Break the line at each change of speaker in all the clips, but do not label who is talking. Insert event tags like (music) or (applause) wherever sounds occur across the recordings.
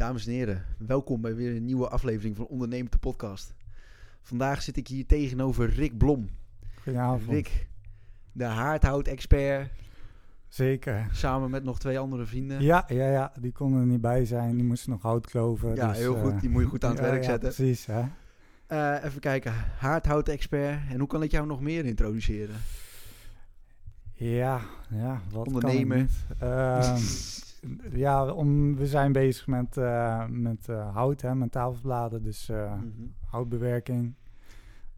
Dames en heren, welkom bij weer een nieuwe aflevering van Ondernemend de Podcast. Vandaag zit ik hier tegenover Rick Blom.
Goedenavond.
Rick, de haardhout-expert,
Zeker.
samen met nog twee andere vrienden.
Ja, ja, ja, die konden er niet bij zijn. Die moesten nog hout kloven.
Ja,
dus,
heel
eh,
goed. Die moet je goed aan het
ja,
werk
ja,
zetten.
precies, hè.
Eh, even kijken, haardhout-expert. En hoe kan ik jou nog meer introduceren?
Ja, ja. Wat kan
Ondernemer.
Ehm, (laughs) ja, om, we zijn bezig met, eh, met eh, hout, hè, met tafelbladen. Dus eh,
Mhm.
houtbewerking.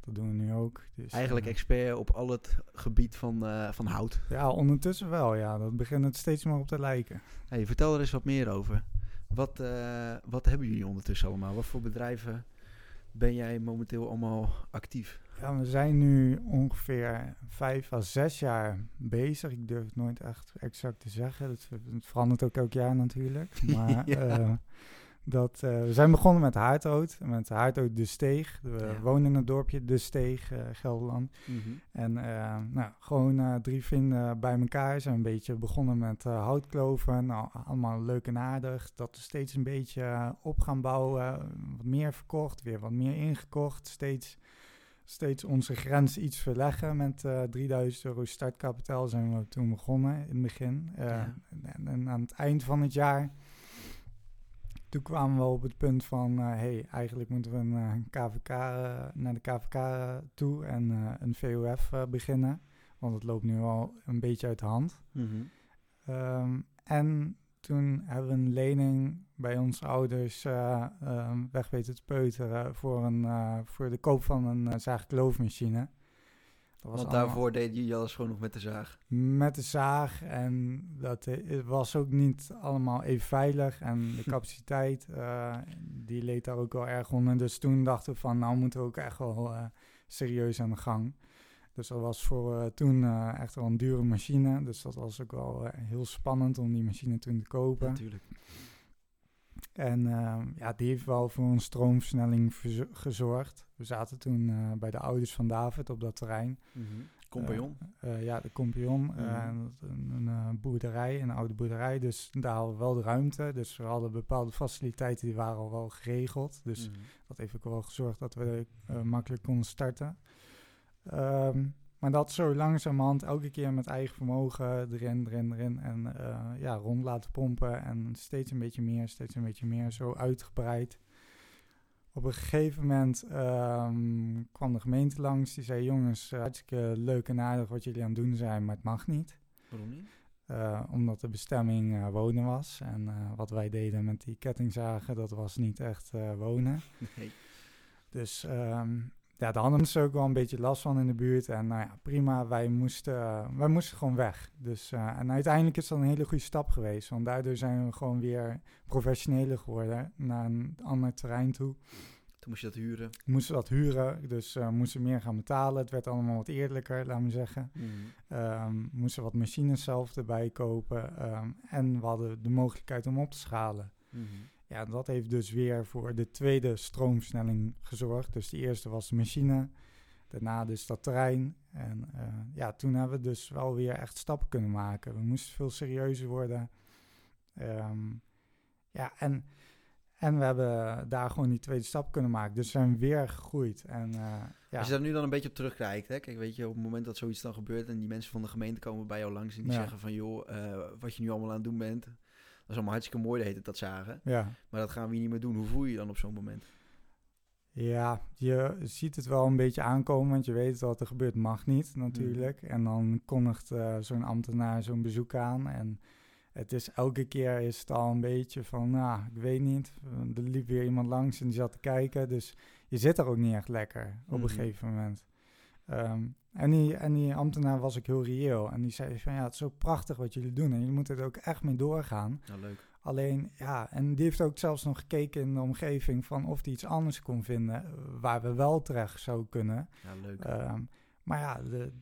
Dat doen we nu ook. Dus,
Eigenlijk expert op al het gebied van, van hout.
Ja, ondertussen wel, ja. Dat begint het steeds meer op te lijken.
Hey, vertel er eens wat meer over. Wat, wat hebben jullie ondertussen allemaal? Wat voor bedrijven ben jij momenteel allemaal actief?
Ja, we zijn nu ongeveer vijf à zes jaar bezig. Ik durf het nooit echt exact te zeggen. Het, het verandert ook elk jaar natuurlijk. (laughs) Maar
Ja.
eh, dat, eh, we zijn begonnen met Haardhout. Met Haardhout De Steeg. We
Ja.
wonen in het dorpje De Steeg, eh, Gelderland. En eh, nou, gewoon drie vrienden bij elkaar zijn een beetje begonnen met houtkloven. Nou, allemaal leuk en aardig. Dat we steeds een beetje op gaan bouwen. Wat meer verkocht, weer wat meer ingekocht. Steeds, steeds onze grens iets verleggen. Met eh 3000 euro startkapitaal zijn we toen begonnen in het begin.
Ja.
en, en aan het eind van het jaar... Toen kwamen we op het punt van, eh hey, eigenlijk moeten we een eh, KVK, eh, naar de KVK eh, toe en eh, een VOF eh, beginnen. Want het loopt nu al een beetje uit de hand.
Mhm.
Ehm, en toen hebben we een lening bij onze ouders eh, ehm, weg weten te peuteren voor, een, eh, voor de koop van een zaagkloofmachine. Dat was
Want
allemaal
daarvoor deed jullie alles gewoon nog met de zaag.
met de zaag en dat eh, het was ook niet allemaal even veilig. En de (laughs) capaciteit, eh, die leed daar ook wel erg onder. Dus toen dachten we van, nou moeten we ook echt wel eh, serieus aan de gang. Dus dat was voor toen echt wel een dure machine. Dus dat was ook wel heel spannend om die machine toen te kopen.
Natuurlijk.
En eh, ja, die heeft wel voor een stroomversnelling gezorgd. We zaten toen eh, bij de ouders van David op dat terrein.
Compagnon.
Eh, eh, ja, de Compagnon. Eh, een, een, boerderij, een oude boerderij. Dus daar hadden we wel de ruimte. Dus we hadden bepaalde faciliteiten die waren al wel geregeld. Dus
Mhm.
dat heeft ook wel gezorgd dat we makkelijk konden starten. Ehm, maar dat zo langzamerhand elke keer met eigen vermogen erin, erin, erin. En eh, ja, rond laten pompen. En steeds een beetje meer, steeds een beetje meer. Zo uitgebreid. Op een gegeven moment ehm, kwam de gemeente langs. Die zei, jongens, eh, hartstikke leuk en aardig wat jullie aan het doen zijn, maar het mag niet.
Waarom niet?
Eh, omdat de bestemming wonen was. En wat wij deden met die kettingzagen, dat was niet echt wonen.
Nee.
Dus ehm, ja, daar hadden ze ook wel een beetje last van in de buurt. En nou ja, prima, wij moesten, eh, wij moesten gewoon weg. Dus, eh, en uiteindelijk is dat een hele goede stap geweest. Want daardoor zijn we gewoon weer professioneler geworden naar een ander terrein toe.
Toen moest je dat huren.
Moesten dat huren, dus eh moesten meer gaan betalen. Het werd allemaal wat eerlijker, laten we zeggen. Ehm, we moesten wat machines zelf erbij kopen. ehm, en we hadden de mogelijkheid om op te schalen.
Mhm.
Ja, dat heeft dus weer voor de tweede stroomversnelling gezorgd. Dus de eerste was de machine, daarna dus dat terrein. En eh, ja, toen hebben we dus wel weer echt stappen kunnen maken. We moesten veel serieuzer worden. Ehm, ja, en, en we hebben daar gewoon die tweede stap kunnen maken. Dus we zijn weer gegroeid. En, eh, ja.
Als je daar nu dan een beetje op terugkijkt, hè? Kijk, weet je, op het moment dat zoiets dan gebeurt en die mensen van de gemeente komen bij jou langs en die
Ja.
zeggen van, joh, eh, wat je nu allemaal aan het doen bent, dat is allemaal hartstikke mooi, dat heet het dat zagen.
ja.
Maar dat gaan we hier niet meer doen. Hoe voel je je dan op zo'n moment?
Ja, je ziet het wel een beetje aankomen, want je weet wat er gebeurt mag niet natuurlijk. En dan kondigt eh, zo'n ambtenaar zo'n bezoek aan en het is elke keer is het al een beetje van, nou, ik weet niet, eh, er liep weer iemand langs en die zat te kijken, dus je zit er ook niet echt lekker op een gegeven moment. Ehm, en, die, en die ambtenaar was ook heel reëel en die zei van, ja, het is zo prachtig wat jullie doen en jullie moeten er ook echt mee doorgaan.
Leuk.
Alleen, ja, en die heeft ook zelfs nog gekeken in de omgeving van of hij iets anders kon vinden eh, waar we wel terecht zouden kunnen.
Ja, leuk.
Ehm, maar ja, de,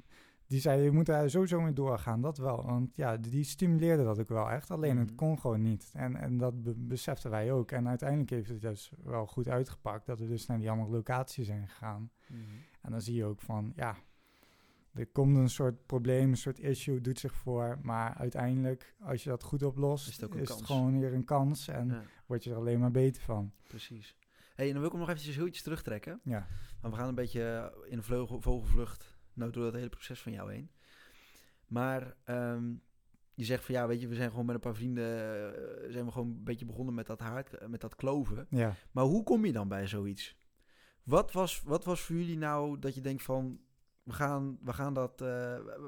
die zei, je moet daar sowieso mee doorgaan, dat wel. Want ja, die stimuleerde dat ook wel echt, alleen
Mhm.
het kon gewoon niet. En, en dat be- beseften wij ook. En uiteindelijk heeft het dus wel goed uitgepakt dat we dus naar die andere locatie zijn gegaan.
Mhm.
En dan zie je ook van, ja, er komt een soort probleem, een soort issue, doet zich voor. Maar uiteindelijk, als je dat goed oplost,
Is
is
het ook
het,
een kans.
gewoon weer een kans. En
Ja,
word je er alleen maar beter van.
precies. hey, en dan wil ik hem nog eventjes heel iets terugtrekken.
Ja,
Maar we gaan een beetje in vleugel, vogelvlucht nou, door dat hele proces van jou heen. Maar ehm, je zegt van ja, weet je, we zijn gewoon met een paar vrienden, eh, zijn we gewoon een beetje begonnen met dat haard, eh, met dat kloven.
ja.
Maar hoe kom je dan bij zoiets? Wat was, wat was voor jullie nou dat je denkt van, we gaan, we gaan, dat, eh,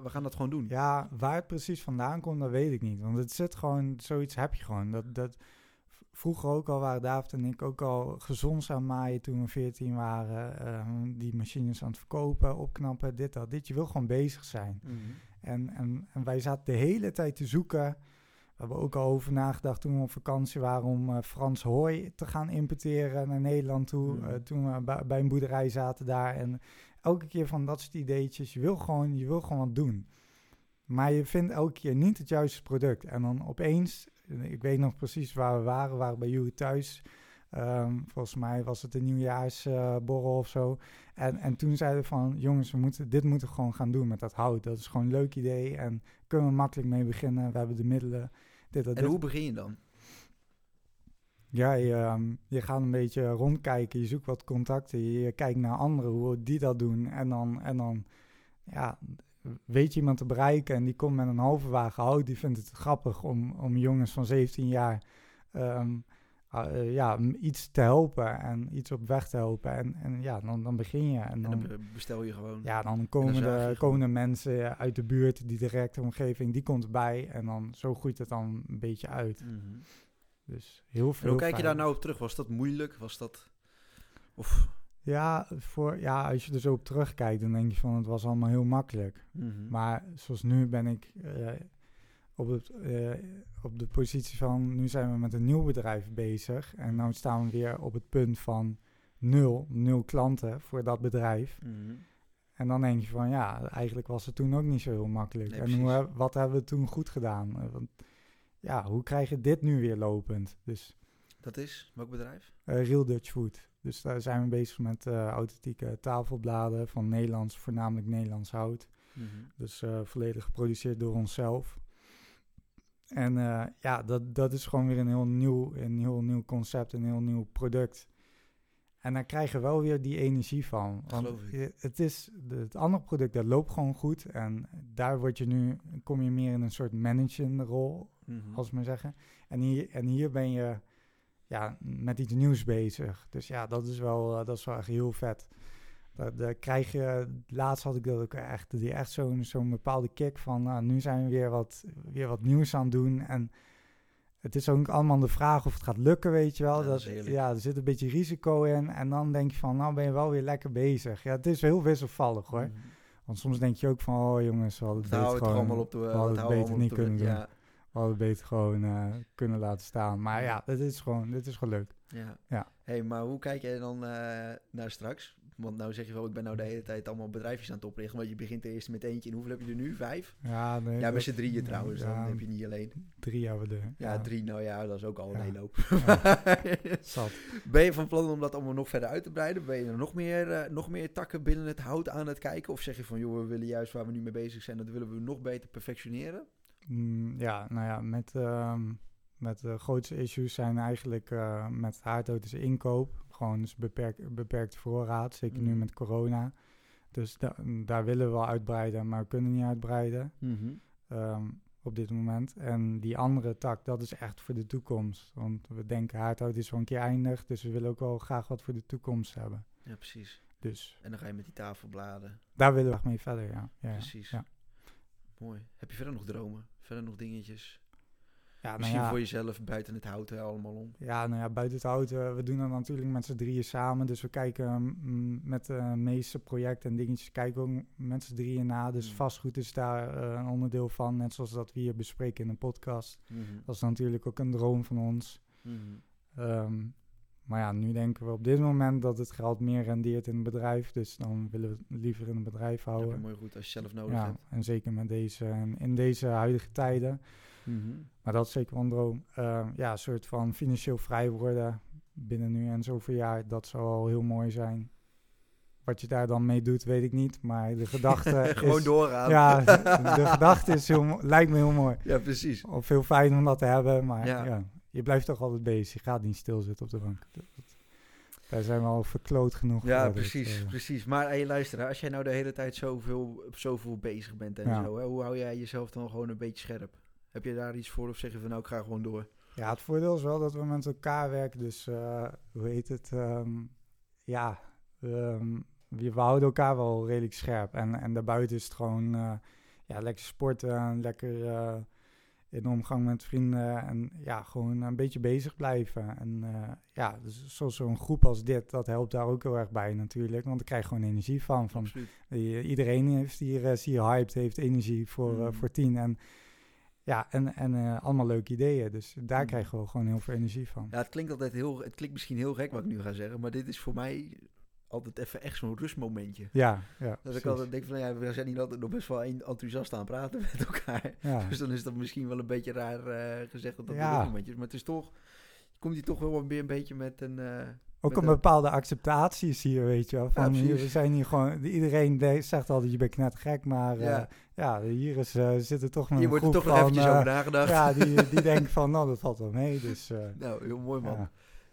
we gaan dat gewoon doen?
ja, waar het precies vandaan komt, dat weet ik niet. Want het zit gewoon, zoiets heb je gewoon. Dat, dat, vroeger ook al waren David en ik ook al gezond aan maaien toen we 14 waren. ehm, die machines aan het verkopen, opknappen, dit, dat, dit. Je wil gewoon bezig zijn.
Mhm.
En, en, en wij zaten de hele tijd te zoeken. We hebben ook al over nagedacht toen we op vakantie waren om eh, Frans hooi te gaan importeren naar Nederland toe.
Mhm.
Eh, toen we bij, bij een boerderij zaten daar. En elke keer van dat soort ideetjes. Je wil gewoon, je wil gewoon wat doen. Maar je vindt elke keer niet het juiste product. En dan opeens, ik weet nog precies waar we waren. We waren bij jullie thuis. Ehm, volgens mij was het een nieuwjaarsborrel of zo. En, en toen zeiden we van, jongens, we moeten, dit moeten we gewoon gaan doen met dat hout. Dat is gewoon een leuk idee en kunnen we makkelijk mee beginnen. We hebben de middelen. Dit, dat,
En
dit.
hoe begin je dan?
Ja, je, ehm, je gaat een beetje rondkijken, je zoekt wat contacten, je, je kijkt naar anderen, hoe die dat doen. En dan, en dan ja, weet je iemand te bereiken en die komt met een halve wagen hout. Die vindt het grappig om, om jongens van 17 jaar ehm, eh, ja, m- iets te helpen en iets op weg te helpen. En, en ja, dan, dan begin je. En
En
dan,
dan be- bestel je gewoon.
ja, dan komen, de,
gewoon.
komen de mensen uit de buurt, die directe omgeving, die komt erbij. En dan zo groeit het dan een beetje uit.
Mhm.
Dus heel
En
veel.
hoe kijk je daar nou op terug? Was dat moeilijk? Was dat... Of...
Ja, voor, ja, als je er zo op terugkijkt, dan denk je van het was allemaal heel makkelijk.
Mhm.
Maar zoals nu ben ik eh, op, het, eh, op de positie van nu zijn we met een nieuw bedrijf bezig. En nu staan we weer op het punt van nul, nul klanten voor dat bedrijf.
Mhm.
En dan denk je van ja, eigenlijk was het toen ook niet zo heel makkelijk.
Nee,
en hoe, wat hebben we toen goed gedaan? Eh, Want ja, hoe krijg je dit nu weer lopend? Dus
Dat is? Welk bedrijf?
Real Dutch Food. Dus daar zijn we bezig met eh, authentieke tafelbladen van Nederlands, voornamelijk Nederlands hout.
Mhm.
Dus eh, volledig geproduceerd door onszelf. En eh, ja, dat, dat is gewoon weer een heel, nieuw, een heel nieuw concept, een heel nieuw product. En daar krijg je wel weer die energie van. Want het is het andere product dat loopt gewoon goed. En daar word je nu, kom je meer in een soort managende rol,
Mhm.
als we maar zeggen. En hier, en hier ben je ja, met iets nieuws bezig. Dus ja, dat is wel, eh, dat is wel echt heel vet. Daar, daar krijg je, laatst had ik dat ook echt, die echt zo'n zo'n bepaalde kick van, nou, nu zijn we weer wat, weer wat nieuws aan het doen. En het is ook allemaal de vraag of het gaat lukken, weet je wel.
Ja, dat
dat,
is
ja, er zit een beetje risico in. En dan denk je van, nou ben je wel weer lekker bezig. Ja, het is heel wisselvallig hoor.
Mhm.
Want soms denk je ook van, oh jongens, we hadden
Het
gewoon,
allemaal op de...
we
het
hadden beter niet kunnen doen.
Ja,
We hadden beter gewoon eh, kunnen laten staan. Maar ja, dit is gewoon, dit is gewoon leuk.
ja.
Ja.
hey, maar hoe kijk jij dan eh, naar straks? Want nou zeg je wel, ik ben nou de hele tijd allemaal bedrijfjes aan het oprichten. Want je begint eerst met eentje. En hoeveel heb je er nu? Vijf?
Ja, nee,
Ja, met z'n drieën trouwens.
ja,
Dan heb je niet alleen.
Drie hebben we er.
Ja, drie. Nou ja, dat is ook al een
Ja.
hele hoop. (laughs)
Zat.
ben je van plan om dat allemaal nog verder uit te breiden? Ben je er nog meer, eh, nog meer takken binnen het hout aan het kijken? Of zeg je van, joh, we willen juist waar we nu mee bezig zijn, dat willen we nog beter perfectioneren?
Mm, ja, nou ja, met, ehm, met de grootste issues zijn eigenlijk eh, met haardhout is inkoop. Gewoon dus beperk, beperkte voorraad, zeker nu
Mhm.
met corona. Dus da- daar willen we wel uitbreiden, maar we kunnen niet uitbreiden ehm, op dit moment. En die andere tak, dat is echt voor de toekomst. Want we denken haardhout is wel een keer eindig, dus we willen ook wel graag wat voor de toekomst hebben.
Ja, precies.
Dus
En dan ga je met die tafelbladen.
daar willen we echt mee verder, ja. ja, ja.
Precies.
Ja.
Mooi. Heb je verder nog dromen? Verder nog dingetjes?
Ja, nou
Misschien
ja.
voor jezelf buiten het hout hè, allemaal om.
Ja, nou ja, buiten het hout, eh, we doen dat natuurlijk met z'n drieën samen. Dus we kijken mm, met de meeste projecten en dingetjes, kijken ook met z'n drieën na. Dus
Mm.
vastgoed is daar eh, een onderdeel van, net zoals dat we hier bespreken in een podcast.
Mhm.
Dat is natuurlijk ook een droom van ons.
Mhm.
Ehm, maar ja, nu denken we op dit moment dat het geld meer rendeert in een bedrijf. Dus dan willen we het liever in een bedrijf houden.
mooi goed als je zelf nodig
Ja,
hebt.
en zeker met deze, in deze huidige tijden.
Mhm.
Maar dat is zeker wel een droom. Eh, ja, een soort van financieel vrij worden binnen nu en zoveel jaar. Dat zou al heel mooi zijn. wat je daar dan mee doet, weet ik niet. Maar de gedachte (laughs)
Gewoon
is...
doorgaan.
Ja, (laughs) de gedachte is heel, lijkt me heel mooi.
ja, precies.
Of veel fijn om dat te hebben, maar
Ja.
ja. Je blijft toch altijd bezig. Je gaat niet stilzitten op de bank. Daar zijn we al verkloot genoeg.
Ja,
dus,
precies,
eh,
precies. Maar hey, luister, als jij nou de hele tijd zoveel, zoveel bezig bent en
Ja.
zo, hè, hoe hou jij jezelf dan gewoon een beetje scherp? Heb je daar iets voor of zeg je van nou, ik ga gewoon door?
Ja, het voordeel is wel dat we met elkaar werken. Dus eh, hoe heet het? ehm, ja, ehm, we, we houden elkaar wel redelijk scherp. En, en daarbuiten is het gewoon eh, ja, lekker sporten. En lekker in omgang met vrienden. En ja, gewoon een beetje bezig blijven. En eh, ja, dus zoals zo'n groep als dit, dat helpt daar ook heel erg bij natuurlijk. Want ik krijg gewoon energie van. van die- iedereen heeft hier, eh, zie je hyped, heeft energie voor, eh,
Mm.
voor tien. En ja, en, en eh, allemaal leuke ideeën. Dus daar
Mm.
krijgen we gewoon heel veel energie van.
Ja, het klinkt altijd heel, het klinkt misschien heel gek wat ik nu ga zeggen, maar dit is voor mij altijd even echt zo'n rustmomentje.
Ja, ja.
Dat ik altijd denk van, ja, we zijn hier altijd nog best wel een- enthousiast aan het praten (laughs) met elkaar.
Ja.
Dus dan is dat misschien wel een beetje raar eh, gezegd dat dat
Ja.
een rustmomentje is. Maar het is toch, je komt hier toch wel weer een beetje met een... eh,
Ook een
een-
bepaalde acceptatie is hier, weet je wel. Van, we zijn hier gewoon... Iedereen de- zegt altijd, je bent net gek, maar eh,
Ja.
ja. hier is, zitten toch met
Hier
een
wordt er toch nog eventjes over nagedacht.
Ja, die, die (laughs) denken van, nou, dat valt wel mee. Dus
Nou, heel mooi man.
ja.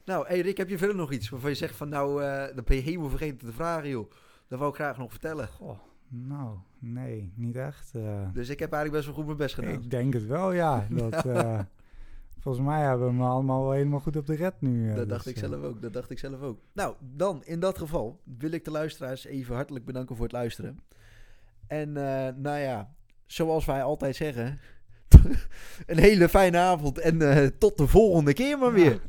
Nou, hey Rick, heb je verder nog iets waarvan je zegt van nou, eh dat ben je helemaal vergeten te vragen joh. Dat wou ik graag nog vertellen.
Goh, nou, nee, niet echt. eh.
Dus ik heb eigenlijk best wel goed mijn best gedaan.
ik denk het wel, ja. (laughs) Dat, eh, volgens mij hebben we hem allemaal wel helemaal goed op de red nu.
Dat dacht
dus,
ik
eh,
zelf ook, dat dacht ik zelf ook. Nou, dan in dat geval wil ik de luisteraars even hartelijk bedanken voor het luisteren. En nou ja, zoals wij altijd zeggen, (laughs) een hele fijne avond en tot de volgende keer maar
Ja.
weer.